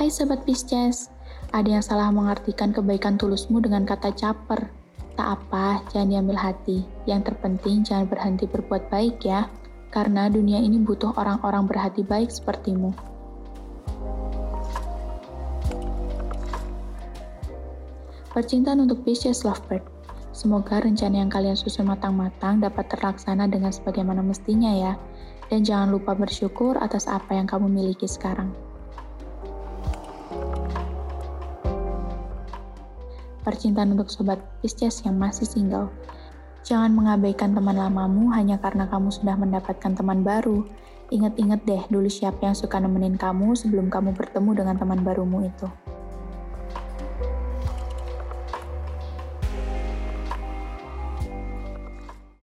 Hai Sobat Pisces, ada yang salah mengartikan kebaikan tulusmu dengan kata caper. Tak apa, jangan diambil hati. Yang terpenting jangan berhenti berbuat baik ya, karena dunia ini butuh orang-orang berhati baik sepertimu. Percintaan untuk Pisces Lovebird. Semoga rencana yang kalian susun matang-matang dapat terlaksana dengan sebagaimana mestinya ya. Dan jangan lupa bersyukur atas apa yang kamu miliki sekarang. Percintaan untuk sobat Pisces yang masih single. Jangan mengabaikan teman lamamu hanya karena kamu sudah mendapatkan teman baru. Ingat-ingat deh dulu siapa yang suka nemenin kamu sebelum kamu bertemu dengan teman barumu itu.